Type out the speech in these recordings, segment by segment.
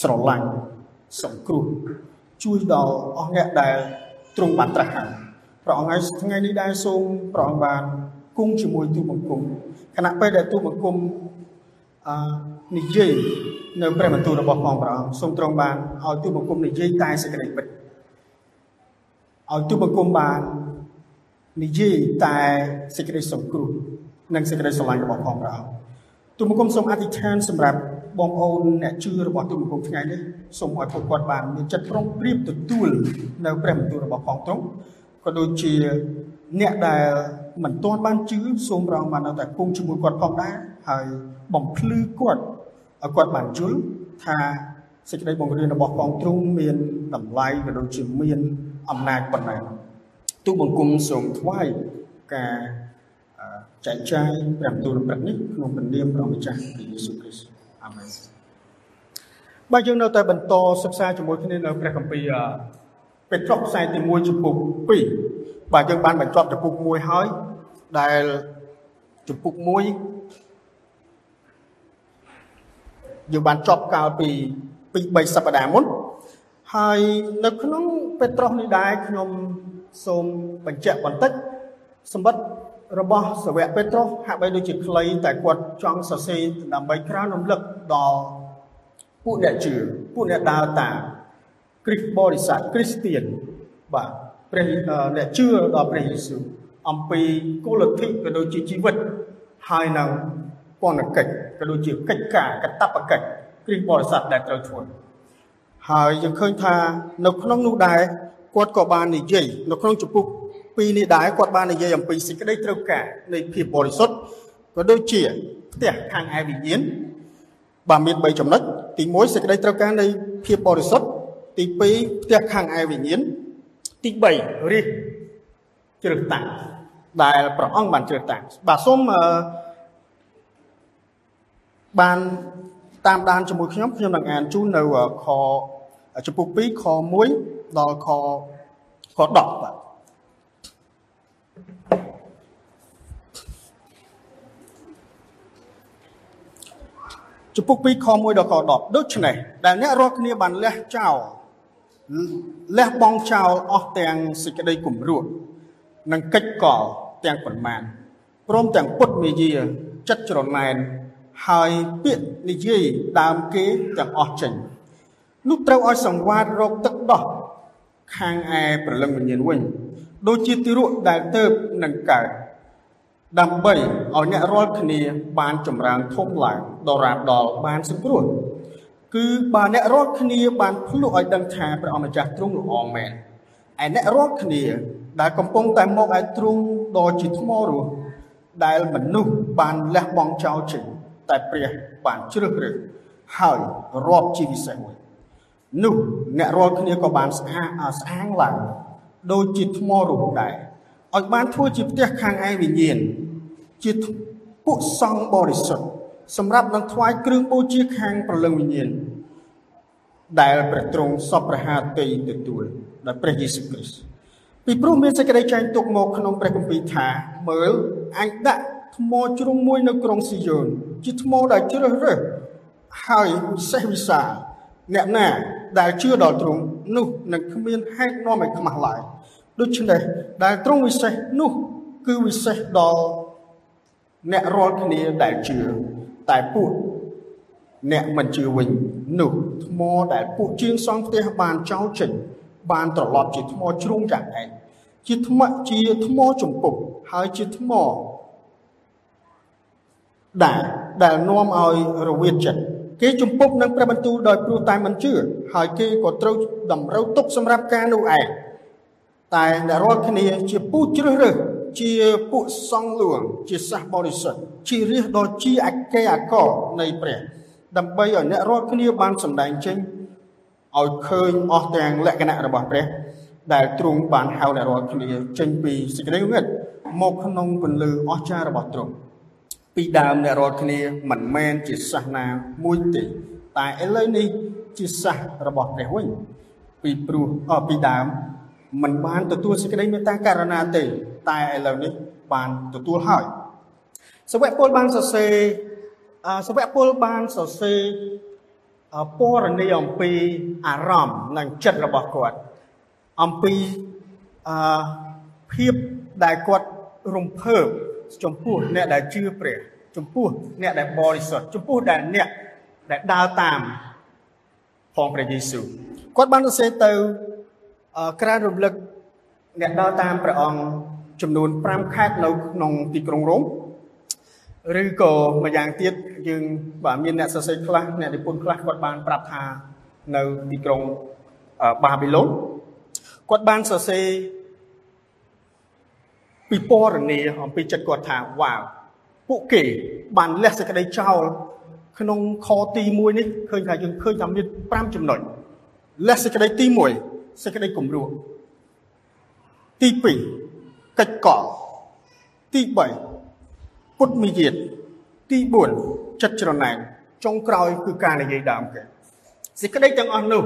ស្រឡាញ់សង្គ្រោះជួយដល់អស់អ្នកដែលទ្រង់បានត្រាស់ហើយព្រះអង្គហើយថ្ងៃនេះដែរសូមព្រះអង្គបានគង់ជាមួយទូបង្គំខណៈពេលដែលទូបង្គំអឺនិយាយនៅព្រះបន្ទូលរបស់ផងព្រះអង្គសូមទ្រង់បានឲ្យទូបង្គំនិយាយតែសេចក្តីពិតឲ្យទូបង្គំបាននិយាយតែសេចក្តីសង្គ្រោះនិងសេចក្តីស្រឡាញ់របស់ផងព្រះអង្គទូបង្គំសូមអធិដ្ឋានសម្រាប់ បងប្អូនអ្នកជឿរបស់ទូបង្គំថ្ងៃនេះសូមឲ្យពួកគាត់បានមានចិត្តប្រុងប្រៀបទទួលនៅព្រះបន្ទូលរបស់ផងទ្រង់ក៏ដូចជាអ្នកដែលមិនទាន់បានជឿសូមរងបានតែគង់ជាមួយគាត់ផងដែរហើយបំភ្លឺគាត់ឲ្យគាត់បានយល់ថាសេចក្តីបង្រៀនរបស់ផងទ្រង់មានតម្លៃក៏ដូចជាមានអំណាចប៉ុណ្ណាទូបង្គំសូមថ្វាយការចែកចាយព្រះបន្ទូលព្រឹកនេះក្នុងព្រះនាមព្រះម្ចាស់ព្រះយេស៊ូវគ្រីស្ទ អាមែនបាទយើងនៅតែបន្តសិក្សាជាមួយគ្នានៅព្រះគម្ពីរពេត្រុសខ្សែទី1ចំពុក2បាទយើងបានបញ្ចប់ចំពុក1ហើយដែលចំពុក1យើងបានចប់កាលពីពី3សប្តាហ៍មុនហើយនៅក្នុងពេត្រុសនេះដែរខ្ញុំសូមបញ្ជាក់បន្តិចសម្បត្តិ របស់សាវកពេត្រុសហាក់បីដូចជាខ្លីតែគាត់ចង់សរសេរដើម្បីក្រើនរំលឹកដល់ពួកអ្នកជឿពួកអ្នកដើរតាមគ្រិស្តបរិស័ទគ្រីស្ទៀនបាទព្រះអ្នកជឿដល់ព្រះយេស៊ូវអំពីគោលលទ្ធិក៏ដូចជាជីវិតហើយនឹងពន្ធកិច្ចក៏ដូចជាកិច្ចការកតបកិច្ចគ្រិស្តបរិស័ទដែលត្រូវធ្វើហើយយើងឃើញថានៅក្នុងនោះដែរគាត់ក៏បាននិយាយនៅក្នុងចំពុក ពីរនេះដែរគាត់បាននិយាយអំពីសេចក្តីត្រូវការនៃភាពបរិសុទ្ធក៏ដូចជាផ្ទះខាងឯវិញ្ញាណបាទមាន3ចំណុចទី1សេចក្តីត្រូវការនៃភាពបរិសុទ្ធទី2ផ្ទះខាងឯវិញ្ញាណទី3រិះជ្រើសតាំងដែលព្រះអង្គបានជ្រើសតាំងបាទសូមបានតាមដានជាមួយខ្ញុំខ្ញុំនឹងអានជូននៅខចំពុក2ខ1ដល់ខខ10បាទ ចំពុក2ខ1ដល់ខ10ដូច្នេះដែលអ្នករាល់គ្នាបានលះចោលលះបង់ចោលអស់ទាំងសេចក្តីគំរោះនិងកិច្ចកលទាំងប៉ុន្មានព្រមទាំងពុតមេយាចិត្តច្រណែនហើយពាក្យនិយាយដើមគេទាំងអស់ចេញនោះត្រូវឲ្យសង្វាតរកទឹកដោះខាងឯប្រលឹងវិញ្ញាណវិញ ដូចជាទីរក់ដែលទៅនឹងកើត ដើម្បីឲ្យអ្នករាល់គ្នាបានចម្រើនធំឡើងដល់រាបដល់បានសង្គ្រោះគឺបើអ្នករាល់គ្នាបានភ្លុះឲ្យដឹងថាព្រះអម្ចាស់ទ្រង់ល្អមែនឯអ្នករាល់គ្នា ដែលកំពុងតែមកឲ្យទ្រង់ដ៏ជាថ្មរស់ដែលមនុស្សបានលះបង់ចោលចេញតែព្រះបានជ្រើសរើសហើយរាប់ជាពិសេសមួយនោះអ្នករាល់គ្នាក៏បានស្អាស្អាងឡើងដូចជាថ្មរស់ដែរ ឲ្យបានធ្វើជាផ្ទះខាងឯវិញ្ញាណជាពួកសង្ឃបរិសុទ្ធសម្រាប់នឹងថ្វាយគ្រឿងបូជាខាងប្រលឹងវិញ្ញាណដែលព្រះទ្រង់សពប្រហាតីទទួលដោយព្រះយេស៊ូវគ្រីស្ទពីព្រោះមានសេចក្តីចែងទុកមកក្នុងព្រះគម្ពីរថាមើលអញដាក់ថ្មជ្រុងមួយនៅក្រុងស៊ីយ៉ូនជាថ្មដែលជ្រើសរើសហើយវិសេសវិសាលអ្នកណាដែលជឿដល់ទ្រង់នោះនឹងគ្មានហេតុនាំឲ្យខ្មាស់ឡើយ ដូច្នេះដែលទ្រង់វិសេសនោះ គឺវិសេសដល់អ្នករាល់គ្នាដែលជឿតែពួកអ្នកមិនជឿវិញនោះថ្មដែលពួកជាងសង់ផ្ទះបានចោលចេញបានត្រឡប់ជាថ្មជ្រុងយ៉ាងឯងជាថ្មជាថ្មចំពុកហើយជាថ្មដែលដែលនាំឲ្យរវិតចិត្តគេជំពប់នឹងព្រះបន្ទូលដោយព្រោះតែមិនជឿហើយគេក៏ត្រូវតម្រូវទុកសម្រាប់ការនោះឯង តែអ្នករាល់គ្នាជាពូជជ្រើសរើសជាពួកសង្ឃលួង ជាសះបរិសុទ្ធជារាជដ៏ជាអគ្គអកនៃព្រះ ដើម្បីឲ្យអ្នករាល់គ្នាបានសម្ដែងចេញឲ្យឃើញអស់ទាំងលក្ខណៈរបស់ព្រះ ដែលទ្រង់បានហៅអ្នករាល់គ្នាចេញពីសេចក្តីងឹតមកក្នុងពន្លឺអស្ចារ្យរបស់ទ្រង់ពីដើមអ្នករាល់គ្នាមិនមែនជាសាសនាមួយទេតែឥឡូវនេះជាសាសរបស់ព្រះវិញពីព្រោះអពីដើម មិនបានទទួលសេចក្តីមេត្តាករណាទេ តែឥឡូវនេះបានទទួលហើយសវៈពលបានសរសេរសវៈពលបានសរសេរពណ៌នាអំពីអារម្មណ៍និងចិត្តរបស់គាត់អំពីអឺភាពដែលគាត់រំភើបចំពោះអ្នកដែលជឿព្រះចំពោះអ្នកដែលបរិសុទ្ធចំពោះដែលអ្នកដែលដើរតាមផងព្រះយេស៊ូវគាត់បានសរសេរទៅ ក្រានរំលឹកអ្នកដើរតាមព្រះអង្គចំនួន5ខេត្តនៅក្នុងទីក្រុងរ៉ូមឬក៏ម្យ៉ាងទៀតយើងបាទមានអ្នកសរសេរខ្លះអ្នកនិពន្ធខ្លះគាត់បានប្រាប់ថានៅទីក្រុងបាប៊ីឡូនគាត់បានសរសេរពីពរនីអំពីចិត្តគាត់ថាវ៉ាវពួកគេបានលះសេចក្តីចោលក្នុងខទី1នេះឃើញថាយើងឃើញថាមាន5ចំណុចលះសេចក្តីទី1 សេចក្តីគំរោះទី2កិច្ចកលទី3ពុតមីយាតទី4ចិត្តច្រណែនចុងក្រោយគឺការនិយាយដើមគេសេចក្តីទាំងអស់នោះ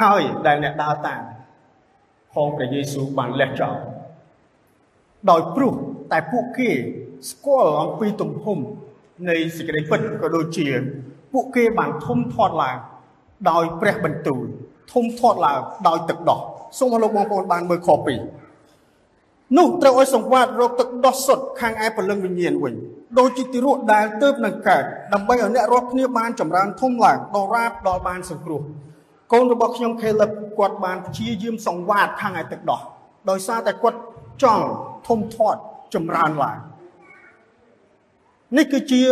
ហើយដែលអ្នកដើរតាមផងព្រះយេស៊ូវបានលះចោលដោយព្រោះតែពួកគេស្គាល់អំពីទំហំនៃសេចក្តីពិតក៏ដូចជា ពួកគេបានធំធាត់ឡើង ដោយព្រះបន្ទូលធំធាត់ឡើងដោយទឹកដោះសូមឲ្យលោកបងប្អូនបានមើលខ2នោះត្រូវឲ្យសង្វាតរកទឹកដោះសុទ្ធខាងឯព្រលឹងវិញ្ញាណវិញដូចជាទីរក់ដែលទៅនឹងកើតដើម្បីឲ្យអ្នករាល់គ្នាបានចម្រើនធំឡើងដល់រាបដល់បានសង្គ្រោះកូនរបស់ខ្ញុំ Caleb គាត់បានព្យាយាមសង្វាតខាងឯទឹកដោះដោយសារតែគាត់ចង់ធំធាត់ចម្រើនឡើងនេះគឺជា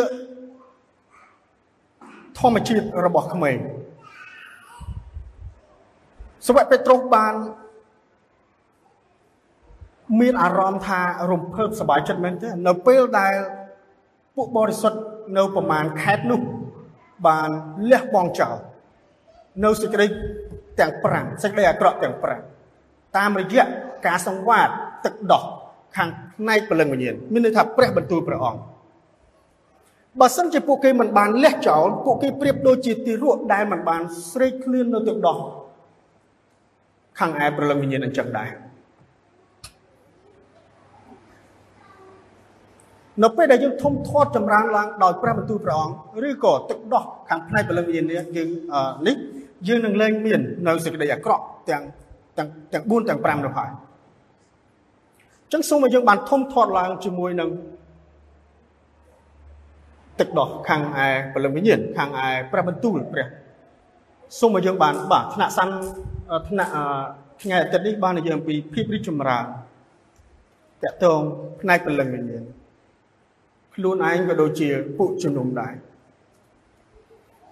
ធម្មជាតិរបស់ក្មេង សវៈពេត្រុសបាន មានអារម្មណ៍ថារំភើបសប្បាយចិត្តមែនទេនៅពេលដែលពួកបរិសុទ្ធនៅប្រមាណខេត្តនោះ បានលះបង់ចោលនៅសេចក្តីទាំង5សេចក្តីអាក្រក់ទាំង5តាមរយៈការសង្វាតទឹកដោះខាងផ្នែកពលឹងវិញ្ញាណមានន័យថាព្រះបន្ទូលព្រះអង្គបើសិនជាពួកគេមិនបានលះចោលពួកគេប្រៀបដូចជាទីរក់ដែលមិនបានស្រេកឃ្លាននៅទឹកដោះ ខាងឯព្រលឹងវិញ្ញាណអញ្ចឹងដែរនៅពេលដែលយើងធំធាត់ចម្រើនឡើងដោយព្រះបន្ទូលព្រះអង្គឬក៏ទឹកដោះខាងផ្នែកព្រលឹងវិញ្ញាណនេះយើងនេះយើងនឹងលែងមាននៅសេចក្តីអាក្រក់ទាំងទាំងទាំង4ទាំង5នោះហើយអញ្ចឹងសូមឲ្យយើងបានធំធាត់ឡើងជាមួយនឹងទឹកដោះខាងឯព្រលឹងវិញ្ញាណខាងឯព្រះបន្ទូលព្រះសូមឲ្យយើងបានបាទថ្នាក់សាន់ ថ្នាក់ថ្ងៃអាទិត្យនេះបាននិយាយអំពីភាពរីកចម្រើនតកតងផ្នែកព្រលឹងវិញ្ញាណខ្លួនឯងក៏ដូចជាពួកជំនុំដែរ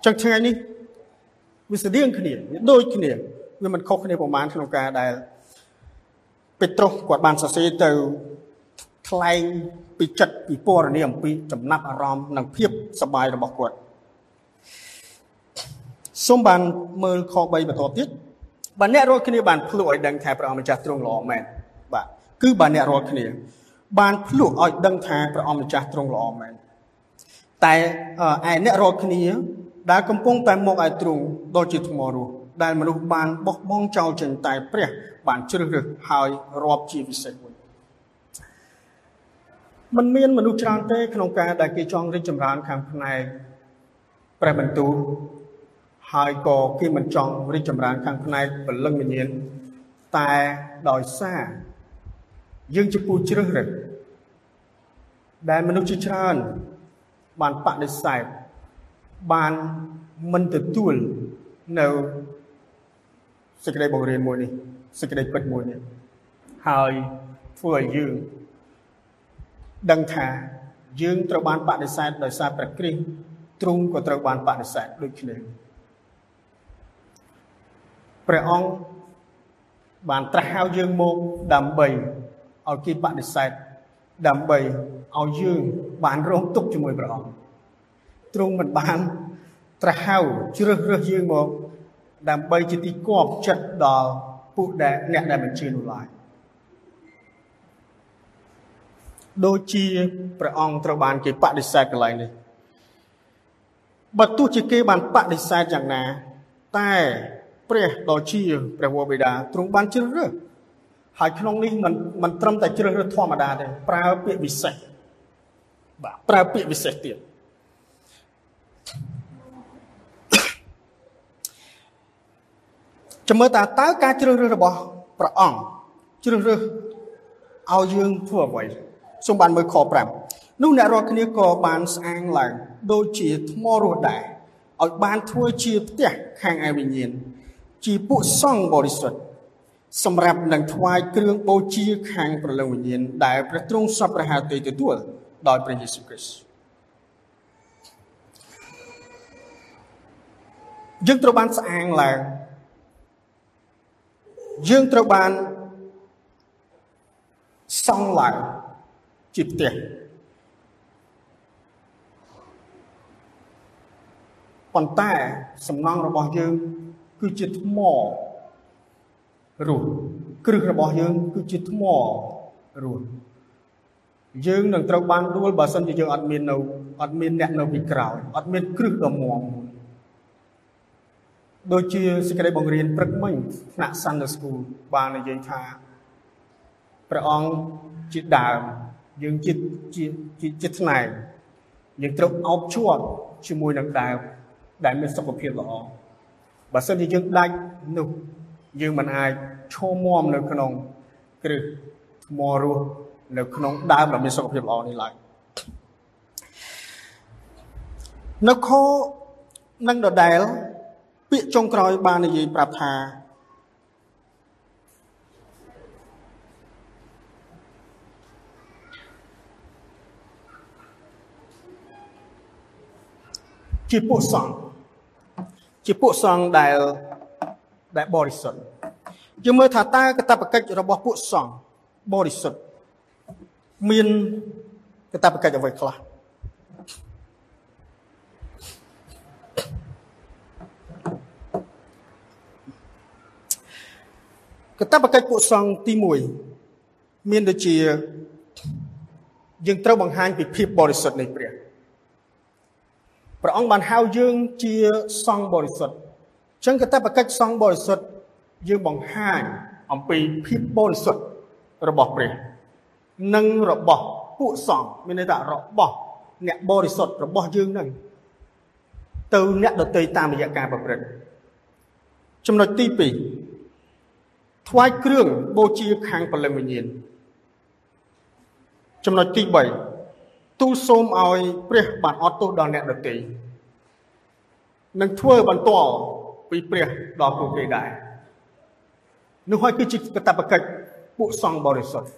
ចឹងថ្ងៃនេះវាស្តៀងគ្នាវាដូចគ្នាវាមិនខុសគ្នាប្រហែលក្នុងការដែលពេត្រុសគាត់បានសរសេរទៅថ្លែងពីចិត្តពីពរនីអំពីចំណាប់អារម្មណ៍និងភាពសប្បាយរបស់គាត់សូមបានមើលខ3បន្តទៀត បើអ្នករាល់គ្នាបានភ្លុះឲ្យដឹងថាព្រះអង្គម្ចាស់ទ្រង់ល្អមែនបាទគឺបើអ្នករាល់គ្នា បានភ្លុះឲ្យដឹងថាព្រះអង្គម្ចាស់ទ្រង់ល្អមែនតែឯអ្នករាល់គ្នា ដែលកំពុងតែមកឲ្យទ្រង់ដូចជាថ្មរស់ដែលមនុស្សបានបោះបង់ចោលចេញតែ ព្រះ បានជ្រើសរើសហើយរាប់ជាពិសេសវិញมันមានមនុស្សច្រើនទេក្នុងការដែលគេចង់រីកចម្រើនខាងផ្នែកព្រះបន្ទូល ហើយក៏គេមិនចង់រីកចម្រើនខាងផ្នែកពលឹងវិញ្ញាណតែដោយសារយើងជាពូជ្រើសរើសដែលមនុស្សជាច្រើន បានបដិសេធបានមិនទទួលនៅសេចក្តីបង្រៀនមួយនេះសេចក្តីពិតមួយនេះហើយធ្វើឲ្យយើងដឹងថាយើងត្រូវបានបដិសេធដោយសារព្រះគ្រីស្ទទ្រង់ក៏ត្រូវបានបដិសេធដូចគ្នា ព្រះអង្គបានត្រាស់ហៅយើងមកដើម្បីឲ្យគេបដិសេធដើម្បីឲ្យយើងបានរងទុកជាមួយព្រះអង្គទ្រង់មិនបានត្រាស់ហៅជ្រើសរើសយើងមកដើម្បីជាទីគប់ចិត្តដល់ពួកដែលអ្នកដែលមិនជឿនោះឡើយដូចជាព្រះអង្គត្រូវបានគេបដិសេធកន្លែងនេះបើទោះជាគេបានបដិសេធយ៉ាងណា តែ ព្រះដ៏ជាព្រះវរបិតាទ្រង់បានជ្រើសរើសហើយក្នុងនេះមិនមិនត្រឹមតែជ្រើសរើសធម្មតាទេប្រើពាក្យពិសេសបាទប្រើពាក្យពិសេសទៀតចាំមើលតើតើការជ្រើសរើសរបស់ព្រះអង្គជ្រើសរើសឲ្យយើងធ្វើអ្វីសូមបានមើលខ5នោះអ្នករាល់គ្នាក៏បានស្អាងឡើងដូចជាថ្មរស់ដែរឲ្យបានធ្វើជាផ្ទះខាងឯវិញ្ញាណ ជាពួកសង្ឃបរិសុទ្ធសម្រាប់នឹងថ្វាយគ្រឿងបូជាខាងប្រលឹងវិញ្ញាណដែលព្រះទ្រង់សពព្រះハតីទទួលដោយព្រះយេស៊ូវគ្រីស្ទយើងត្រូវបានស្អាងឡើងយើងត្រូវបានសង់ឡើងជាផ្ទះប៉ុន្តែសំណង់របស់យើង គឺជាថ្មរស់គ្រឹះរបស់យើង គឺជាថ្មរស់យើងនឹងត្រូវបានដួលបើសិនជាយើងអត់មាននៅអត់មានអ្នកនៅពីក្រោយអត់មានគ្រឹះដ៏មាំដូចជាសេចក្តីបង្រៀនព្រឹកមិញថ្នាក់ Sunday School បាននិយាយថាព្រះអង្គជាដើមយើងជាជាជាថ្នែងយើងត្រូវអោបជាប់ជាមួយនឹងដើមដែលមានសុខភាពល្អ បើសិនជាយើងដាច់នោះយើងមិនអាចឈរមាំនៅក្នុងគ្រឹះថ្មរស់នៅក្នុងដើមដែលមានសុខភាពល្អនេះឡើយនៅខនឹងដដែល ពាក្យចុងក្រោយបាននិយាយប្រាប់ថាជាពួកសង្ឃ ជាពួកសង្ឃដែលដែលបរិសុទ្ធយើងមើលថាតើកតបកិច្ចរបស់ពួកសង្ឃបរិសុទ្ធមានកតបកិច្ចអ្វីខ្លះកតបកិច្ចពួកសង្ឃទី1មានដូចជា យើងត្រូវបង្ហាញពីភាពបរិសុទ្ធនៃព្រះ ព្រះអង្គបានហៅយើងជាសង្ឃបរិសុទ្ធអញ្ចឹងកតបកិច្ចសង្ឃបរិសុទ្ធយើងបង្ហាញអំពីភាពបរិសុទ្ធរបស់ព្រះនិងរបស់ពួកសង្ឃមានន័យថារបស់អ្នកបរិសុទ្ធរបស់យើងនឹងទៅអ្នកដទៃតាមរយៈការប្រព្រឹត្តចំណុចទី2ថ្វាយគ្រឿងបូជាខាងពលឹងវិញ្ញាណចំណុចទី3 ទូលសូមឲ្យព្រះបានអត់ទោសដល់អ្នកដទៃនឹងធ្វើបន្តពីព្រះដល់ពួកគេដែរនោះហើយគឺជាកតបកិច្ចពួកសង្ឃបរិសុទ្ធ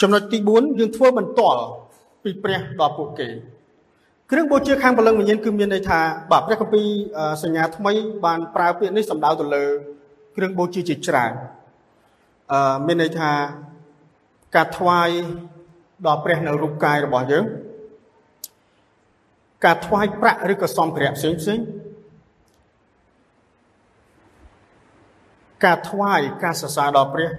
ចំណុចទី4យើងធ្វើបន្តពីព្រះដល់ពួកគេគ្រឿងបូជាខាងព្រលឹងវិញ្ញាណគឺមានន័យថាបាទព្រះគម្ពីរសញ្ញាថ្មីបានប្រើពាក្យនេះសំដៅទៅលើគ្រឿងបូជាជាច្រើនអឺមានន័យថា ការថ្វាយដល់ព្រះនៅរូបកាយរបស់យើងការថ្វាយប្រាក់ឬក៏សម្ភារៈផ្សេងផ្សេងការថ្វាយការសរសើរដល់ព្រះ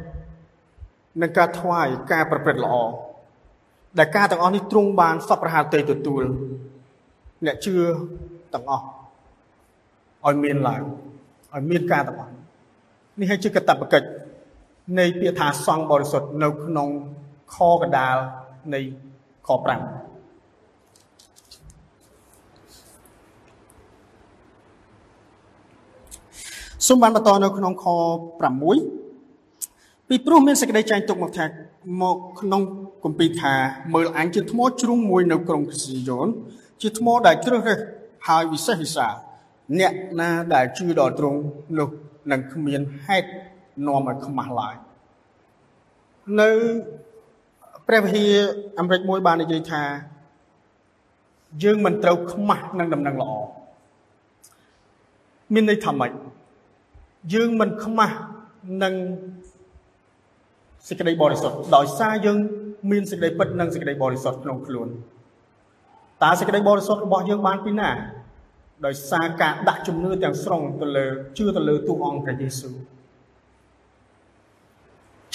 និងការថ្វាយការប្រព្រឹត្តល្អដែលការទាំងអស់នេះទ្រង់បានសពប្រហាតីទទួលអ្នកជឿទាំងអស់ឲ្យមានឡើងឲ្យមានការទាំងអស់នេះហើយជាកតបកិច្ច នៃពាក្យថាសង្ឃបរិសុទ្ធនៅក្នុងខកដាលនៃខ5សូមបានបន្តនៅក្នុងខ6ពីព្រោះមានសេចក្តីចែងទុកមកថាមកក្នុងគម្ពីរថាមើលអញជាថ្មជ្រុងមួយនៅក្រុងស៊ីយ៉ូនជាថ្មដែលជ្រើសរើសហើយវិសេសវិសាលអ្នកណាដែលជឿដល់ទ្រង់នោះនឹងគ្មានហេតុ នាំឲ្យខ្មាស់ឡើយនៅព្រះវិហារអាមេរិកមួយបាននិយាយថា យើងមិនត្រូវខ្មាស់នឹងដំណឹងល្អមានន័យថាម៉េចយើងមិនខ្មាស់នឹងសេចក្តីបរិសុទ្ធដោយសារយើងមានសេចក្តីពិតនិងសេចក្តីបរិសុទ្ធក្នុងខ្លួនតើសេចក្តីបរិសុទ្ធរបស់យើងបានពីណាដោយសារការដាក់ជំនឿទាំងស្រុងទៅលើជឿទៅលើទូអង្គព្រះយេស៊ូវ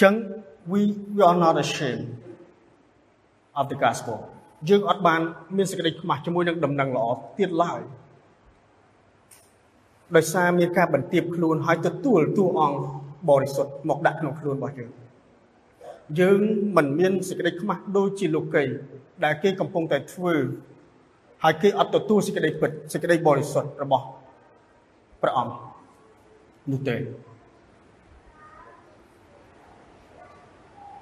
ចឹង we we are not ashamed of the gospel យើងអត់បានមានសេចក្តីខ្មាស់ជាមួយនឹងដំណឹងល្អទៀតឡើយដោយសារមានការបន្ទាបខ្លួនហើយទទួលតួអង្គបរិសុទ្ធមកដាក់ក្នុងខ្លួនរបស់យើងយើងមិនមានសេចក្តីខ្មាស់ដូចជាលោកីដែលគេកំពុងតែធ្វើហើយគេអត់ទទួលសេចក្តីពិតសេចក្តីបរិសុទ្ធរបស់ព្រះអង្គនោះទេ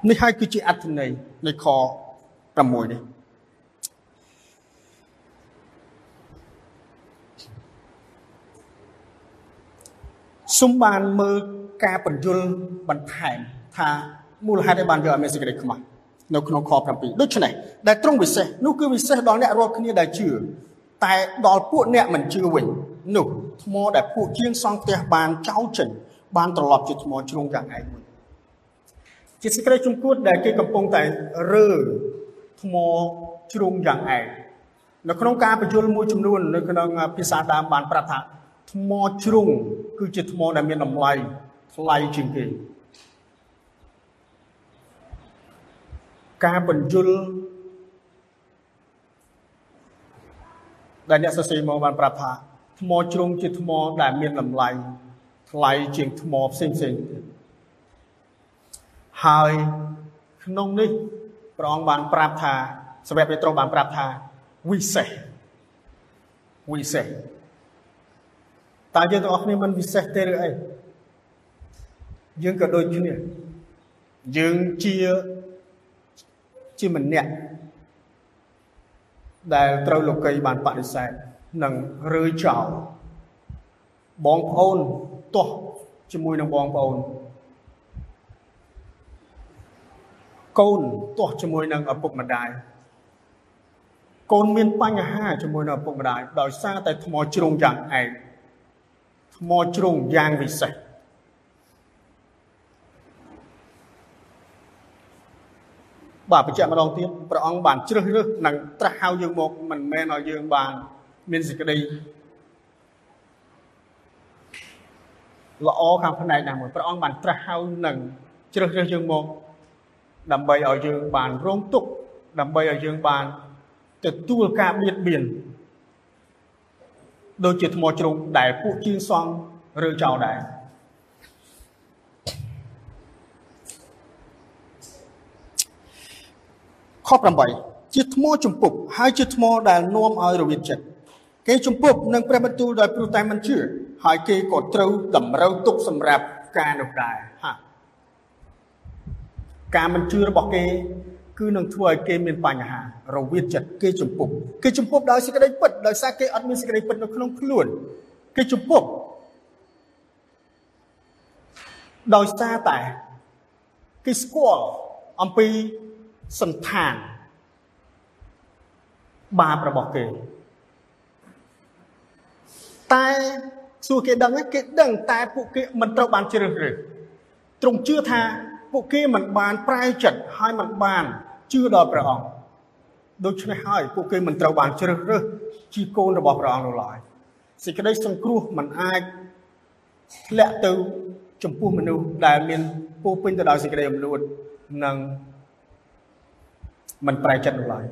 នេះហើយគឺជាអត្ថន័យនៃខ6នេះសុំបានមើលការបញ្យលបន្ថែមថាមូលហេតុឯបានយកឲ្យមានសេចក្តីខ្មាស់នៅក្នុងខ7ដូច្នេះដែលត្រង់វិសេសនោះគឺវិសេសដល់អ្នករាល់គ្នាដែលជឿតែដល់ពួកអ្នកមិនជឿវិញនោះថ្មដែលពួកជាងសង់ផ្ទះបានចោលចេញបានត្រឡប់ជាថ្មជ្រុងយ៉ាងឯងមួយ ជាសេចក្តីជំគួតដែលគេកំពុងតែរើថ្មជ្រុងយ៉ាងឯងនៅក្នុងការបញ្យលមួយចំនួននៅក្នុងភាសាតាមបានប្រាប់ថាថ្មជ្រុងគឺជាថ្មដែលមានតម្លៃថ្លៃជាងគេការបញ្យលដែលអ្នកសរសេរមកបានប្រាប់ថាថ្មជ្រុងជាថ្មដែលមានតម្លៃថ្លៃជាងថ្មផ្សេងផ្សេងទៀត ហើយក្នុងនេះព្រះអង្គបានប្រាប់ថាសាវកពេត្រុសបានប្រាប់ថាវិសេសវិសេសតើយើងទាំងអស់គ្នាមិនវិសេសទេឬអីយើងក៏ដូចគ្នាយើងជាជាម្នាក់ដែលត្រូវលោកីបានបដិសេធនិងរើចោលបងប្អូនទាស់ជាមួយនឹងបងប្អូន កូនទាស់ជាមួយនឹងឪពុកម្ដាយកូនមានបញ្ហាជាមួយនឹងឪពុកម្ដាយដោយសារតែថ្មជ្រុងយ៉ាងឯងថ្មជ្រុងយ៉ាងវិសេសបាទបញ្ជាក់ម្ដងទៀតព្រះអង្គបានជ្រើសរើសនិងត្រាស់ហៅយើងមកមិនមែនឲ្យយើងបានមានសេចក្តីល្អខាងផ្នែកណាមួយព្រះអង្គបានត្រាស់ហៅនិងជ្រើសរើសយើងមក ដើម្បីឲ្យយើងបានរងទុក្ខដើម្បីឲ្យយើងបានទទួលការបៀតបៀនដូចជាថ្មជ្រុងដែលពួកជាងសង់រើចោលដែរខ8ជាថ្មជំពប់ហើយជាថ្មដែលនាំឲ្យរវិតចិត្តគេជំពប់នឹងព្រះបន្ទូលដោយព្រោះតែមិនជឿហើយគេក៏ត្រូវតម្រូវទុកសម្រាប់ការនោះដែរហា ការមិនជឿរបស់គេ គឺនឹងធ្វើឲ្យគេមានបញ្ហារវិតចិត្តគេជំពប់គេជំពប់ដោយសេចក្តីពិតដោយសារគេអត់មានសេចក្តីពិតនៅក្នុងខ្លួនគេជំពប់ដោយសារតែគេស្គាល់អំពីសន្តានបាបរបស់គេតែសួរគេដឹងគេដឹងតែពួកគេមិនត្រូវបានជ្រើសរើសទ្រង់ជឿថា ពួកគេមិនបានប្រែចិត្តហើយមិនបានជឿដល់ព្រះអង្គដូច្នេះហើយពួកគេមិនត្រូវបានជ្រើសរើសជាកូនរបស់ព្រះអង្គនោះឡើយសេចក្តីសង្គ្រោះមិនអាចធ្លាក់ទៅចំពោះមនុស្សដែលមានពោពេញទៅដោយសេចក្តីអំនួតនិងមិនប្រែចិត្តនោះឡើយ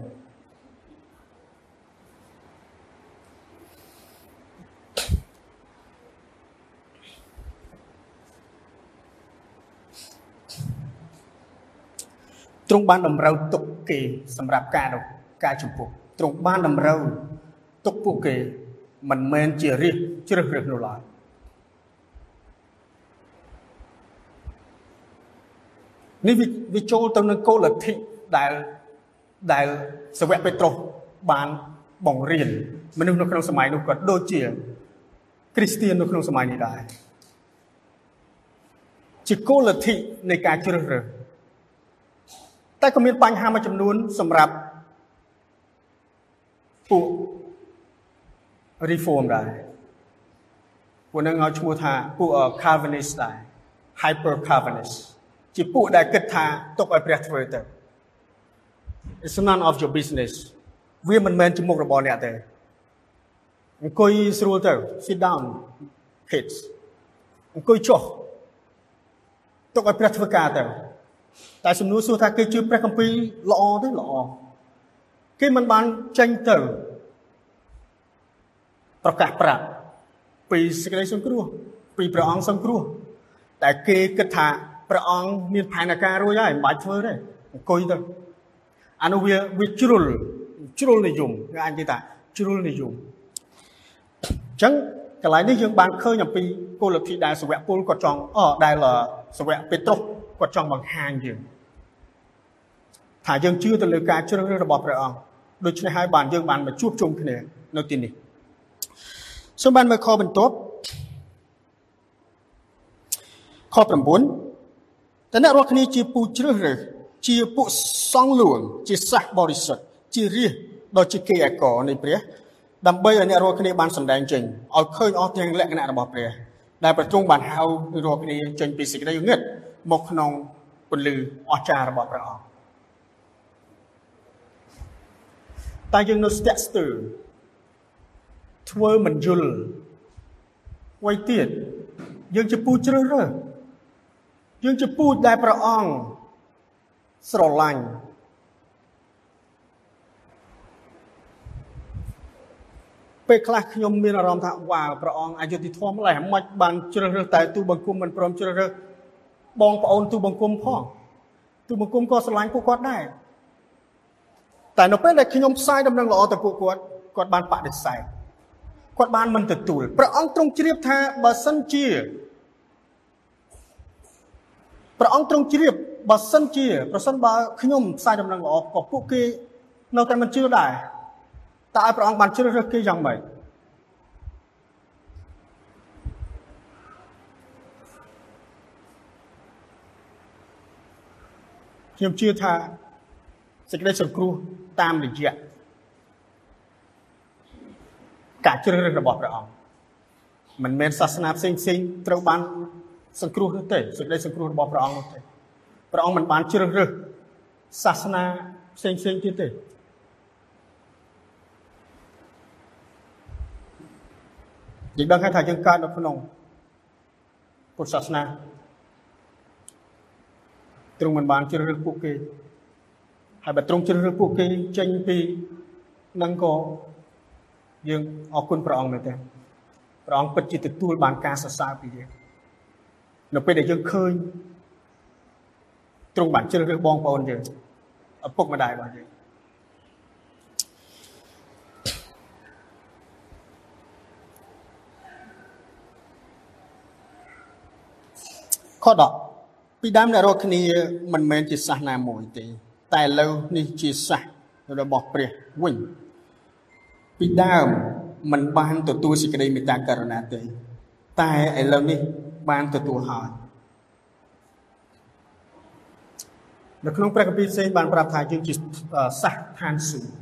ទ្រង់បានតម្រូវទុកគេសម្រាប់ការនោះការចំពោះទ្រង់បានតម្រូវទុកពួកគេមិនមែនជារិះជ្រើសរើសនោះឡើយនេះវាចូលទៅនឹងគោលលទ្ធិដែលដែលសាវកពេត្រុសបានបង្រៀនមនុស្សនៅក្នុងសម័យនោះក៏ដូចជាគ្រីស្ទាននៅក្នុងសម័យនេះដែរជាគោលលទ្ធិនៃការជ្រើសរើស តែក៏មានបញ្ហាមួយចំនួនសម្រាប់ពួក reform ដែរពួកនឹងឲ្យឈ្មោះថាពួក Calvinist ដែរ Hyper Calvinist ជាពួកដែលគិតថាទុកឲ្យព្រះធ្វើទៅ It's none of your business វាមិនមែនជាមុខរបស់អ្នកទេអង្គុយស្រួលទៅ sit down kids អង្គុយចុះទុកឲ្យព្រះធ្វើការទៅ តែសំណួរសួរថាគេជឿព្រះគម្ពីរល្អទេល្អគេមិនបានចេញទៅប្រកាសប្រាប់ពីសេចក្តីសង្គ្រោះពីព្រះអង្គសង្គ្រោះតែគេគិតថាព្រះអង្គមានផែនការរួចហើយមិនបាច់ធ្វើទេអង្គុយទៅអានោះវាវាជ្រុលជ្រុលនិយមគេអាចនិយាយថាជ្រុលនិយមអញ្ចឹងកន្លែងនេះយើងបានឃើញអំពីគោលលទ្ធិដែលសាវកពលគាត់ចង់អដែលសាវកពេត្រុស គាត់ចង់បង្ហាញយើងថាយើងជឿទៅលើការជ្រើសរើសរបស់ព្រះអង្គដូច្នេះហើយបានយើងបានមកជួបជុំគ្នានៅទីនេះសូមបានមើលខបន្ទាប់ខ9តើអ្នករាល់គ្នាជាពូជ្រើសរើសជាពួកសង្ឃលួង ជាសះបរិសុទ្ធជារាជដ៏ជាគេឯកនៃព្រះដើម្បីឲ្យអ្នករាល់គ្នាបានសម្ដែងចេញឲ្យឃើញអស់ទាំងលក្ខណៈរបស់ព្រះដែលប្រទ្រង់បានហៅរាល់គ្នាចេញពីសេចក្តីងឹត មកក្នុងពន្លឺអស្ចារ្យរបស់ព្រះអង្គតែយើងនៅស្ទាក់ស្ទើរធ្វើមិនយល់អ្វីទៀតយើងជាពូជ្រើសរើសយើងជាពូជដែលព្រះអង្គស្រឡាញ់ពេលខ្លះខ្ញុំមានអារម្មណ៍ថាវ៉ាព្រះអង្គអយុធធម៌ម្ល៉េះមិនបានជ្រើសរើសតែទូបង្គំមិនព្រមជ្រើសរើស បងប្អូនទូបង្គំផងទូបង្គំក៏ស្រឡាញ់ពួកគាត់ដែរតែនៅពេលដែលខ្ញុំផ្សាយដំណឹងល្អទៅពួកគាត់គាត់បានបដិសេធគាត់បានមិនទទួលព្រះអង្គទ្រង់ជ្រាបថាបើសិនជាព្រះអង្គទ្រង់ជ្រាបបើសិនជាប្រសិនបើខ្ញុំផ្សាយដំណឹងល្អក៏ពួកគេនៅតែមិនជឿដែរតើឲ្យព្រះអង្គបានជ្រើសរើសគេយ៉ាងម៉េច ខ្ញុំជឿថាសេចក្តីសង្គ្រោះតាមរយៈការជ្រើសរើសរបស់ព្រះអង្គមិនមែនសាសនាផ្សេងផ្សេងត្រូវបានសង្គ្រោះនោះទេសេចក្តីសង្គ្រោះរបស់ព្រះអង្គនោះទេព្រះអង្គមិនបានជ្រើសរើសសាសនាផ្សេងផ្សេងទៀតទេយើងដឹងថាយើងកើតនៅក្នុងពុទ្ធសាសនា ទ្រង់មិនបានជ្រើសរើសពួកគេហើយបើទ្រង់ជ្រើសរើសពួកគេចេញពីនឹងក៏យើងអរគុណព្រះអង្គមែនទេព្រះអង្គពិតជាទទួលបានការសរសើរពីយើងនៅពេលដែលយើងឃើញទ្រង់បានជ្រើសរើសបងប្អូនយើងឪពុកម្ដាយរបស់យើងខ10 ពីដើមអ្នករាល់គ្នាមិនមែនជាសាសនាមួយទេ តែឥឡូវនេះជាសាសរបស់ព្រះវិញពីដើមមិនបានទទួលសេចក្តីមេត្តាករុណាទេ តែឥឡូវនេះបានទទួលហើយនៅក្នុងព្រះគម្ពីរផ្សេងបានប្រាប់ថាយើងជាសាសឋានសួគ៌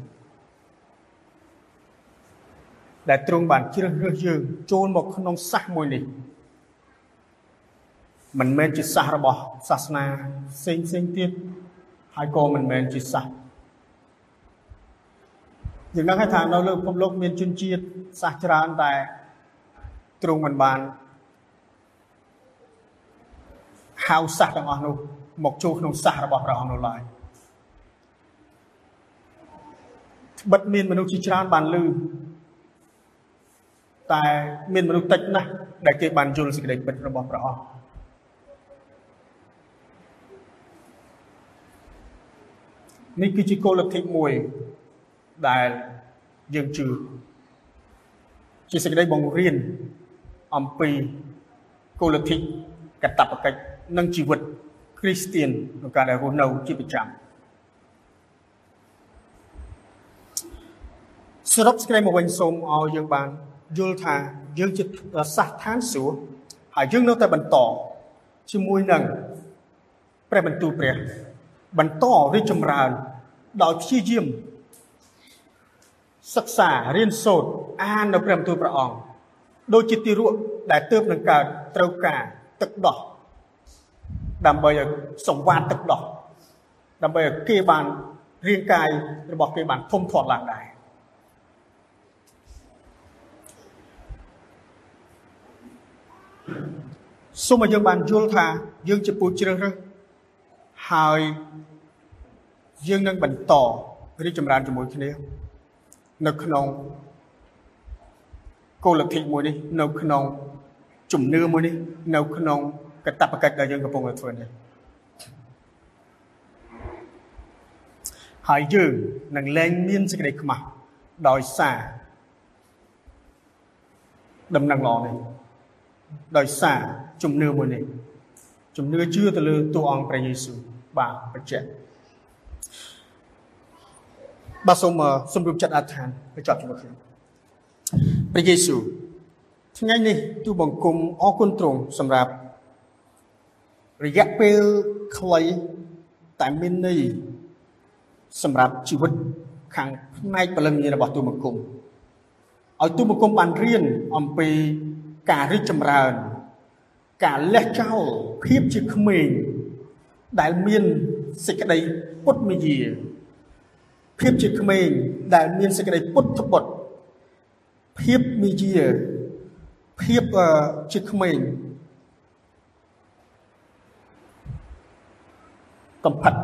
ដែលទ្រង់បានជ្រើសរើសយើងចូលមកក្នុងសាសមួយនេះ មិនមែនជាសាសរបស់សាសនាផ្សេងផ្សេងទៀតហើយក៏មិនមែនជាសាសយើងដឹងថានៅលើពិភពលោកមានជនជាតិសាសច្រើនតែទ្រង់មិនបានហៅសាសទាំងអស់នោះមកចូលក្នុងសាសរបស់ព្រះអង្គនោះឡើយត្បិតមានមនុស្សជាច្រើនបានលឺតែមានមនុស្សតិចណាស់ដែលគេបានយល់សេចក្តីពិតរបស់ព្រះអង្គ នេះគឺជាគោលលទ្ធិមួយដែលយើងជឿជាសេចក្តីបង្រៀនអំពីគោលលទ្ធិកតបកិច្ចនិងជីវិតគ្រីស្ទៀនក្នុងការដែលរស់នៅជាប្រចាំសរុបសេចក្តីមកវិញសូមឲ្យយើងបានយល់ថាយើងជាសាសឋានសួគ៌ហើយយើងនៅតែបន្តជាមួយនឹងព្រះបន្ទូលព្រះ បន្តរីកចម្រើន ដោយព្យាយាមសិក្សារៀនសូត្រអាននៅព្រះបន្ទូលព្រះអង្គដូចជាទីរក់ដែលទើបនឹងកើតត្រូវការទឹកដោះដើម្បីឲ្យសង្វាតទឹកដោះដើម្បីឲ្យគេបានរាងកាយរបស់គេបានធំធាត់ឡើងដែរសូមឲ្យយើងបានយល់ថាយើងជាពូជ្រើសរើស ហើយយើងនឹងបន្តរីកចម្រើនជាមួយគ្នា នៅក្នុងគោលលទ្ធិមួយនេះនៅក្នុងជំនឿមួយនេះនៅក្នុងកតបកិច្ចដែលយើងកំពុងតែធ្វើនេះហើយយើងនឹងលែងមានសេចក្តីខ្មាស់ដោយសារដំណឹងល្អនេះដោយសារជំនឿមួយនេះជំនឿជឿទៅលើតួអង្គព្រះយេស៊ូវ បាទបញ្ជាក់បាទសូមសម្រុបចិត្តអធិដ្ឋានបញ្ចប់ជាមួយខ្ញុំព្រះយេស៊ូវថ្ងៃនេះទូបង្គំអរគុណទ្រង់សម្រាប់រយៈពេលខ្លីតែមានន័យសម្រាប់ជីវិតខាងផ្នែកពលឹងញារបស់ទូបង្គំឲ្យទូបង្គំបានរៀនអំពីការរីកចម្រើន ការលះចោលភាពជាក្មេង ដែលមានសេចក្តីពុតមយាភាពជាក្មេងដែលមានសេចក្តីពុតត្បុតភាពមយាភាពជាក្មេងកំផិត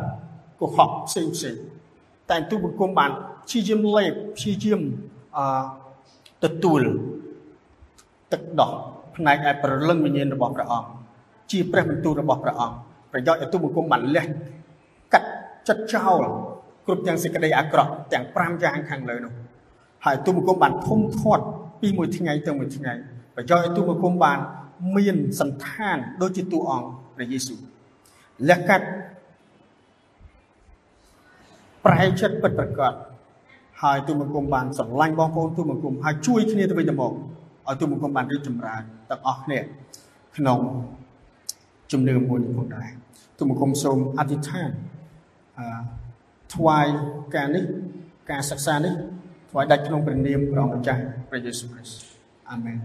កុហកផ្សេងផ្សេងតែទូបង្គំបានព្យាយាមលេបព្យាយាមអឺទទួលទឹកដោះផ្នែកឯប្រលឹងវិញ្ញាណរបស់ព្រះអង្គជាព្រះបន្ទូលរបស់ព្រះអង្គ ប្រយោជន៍ឲ្យទូបង្គំបានលះកាត់ចិត្តចោលគ្រប់ទាំងសេចក្តីអាក្រក់ទាំង5យ៉ាងខាងលើនោះហើយទូបង្គំបានធំធាត់ពីមួយថ្ងៃទៅមួយថ្ងៃប្រយោជន៍ឲ្យទូបង្គំបានមានសន្តានដូចជាតួអង្គព្រះយេស៊ូវលះកាត់ប្រែចិត្តពិតប្រាកដហើយទូបង្គំបានស្រឡាញ់បងប្អូនទូបង្គំហើយជួយគ្នាទៅវិញទៅមកឲ្យទូបង្គំបានរីកចម្រើនទាំងអស់គ្នាក្នុង ជំនឿមួយនេះផងដែរទូបង្គំសូមអធិដ្ឋានអឺថ្វាយការនេះការសិក្សានេះថ្វាយដាច់ក្នុងព្រះនាមព្រះអង្គម្ចាស់ព្រះយេស៊ូវគ្រីស្ទអាមែន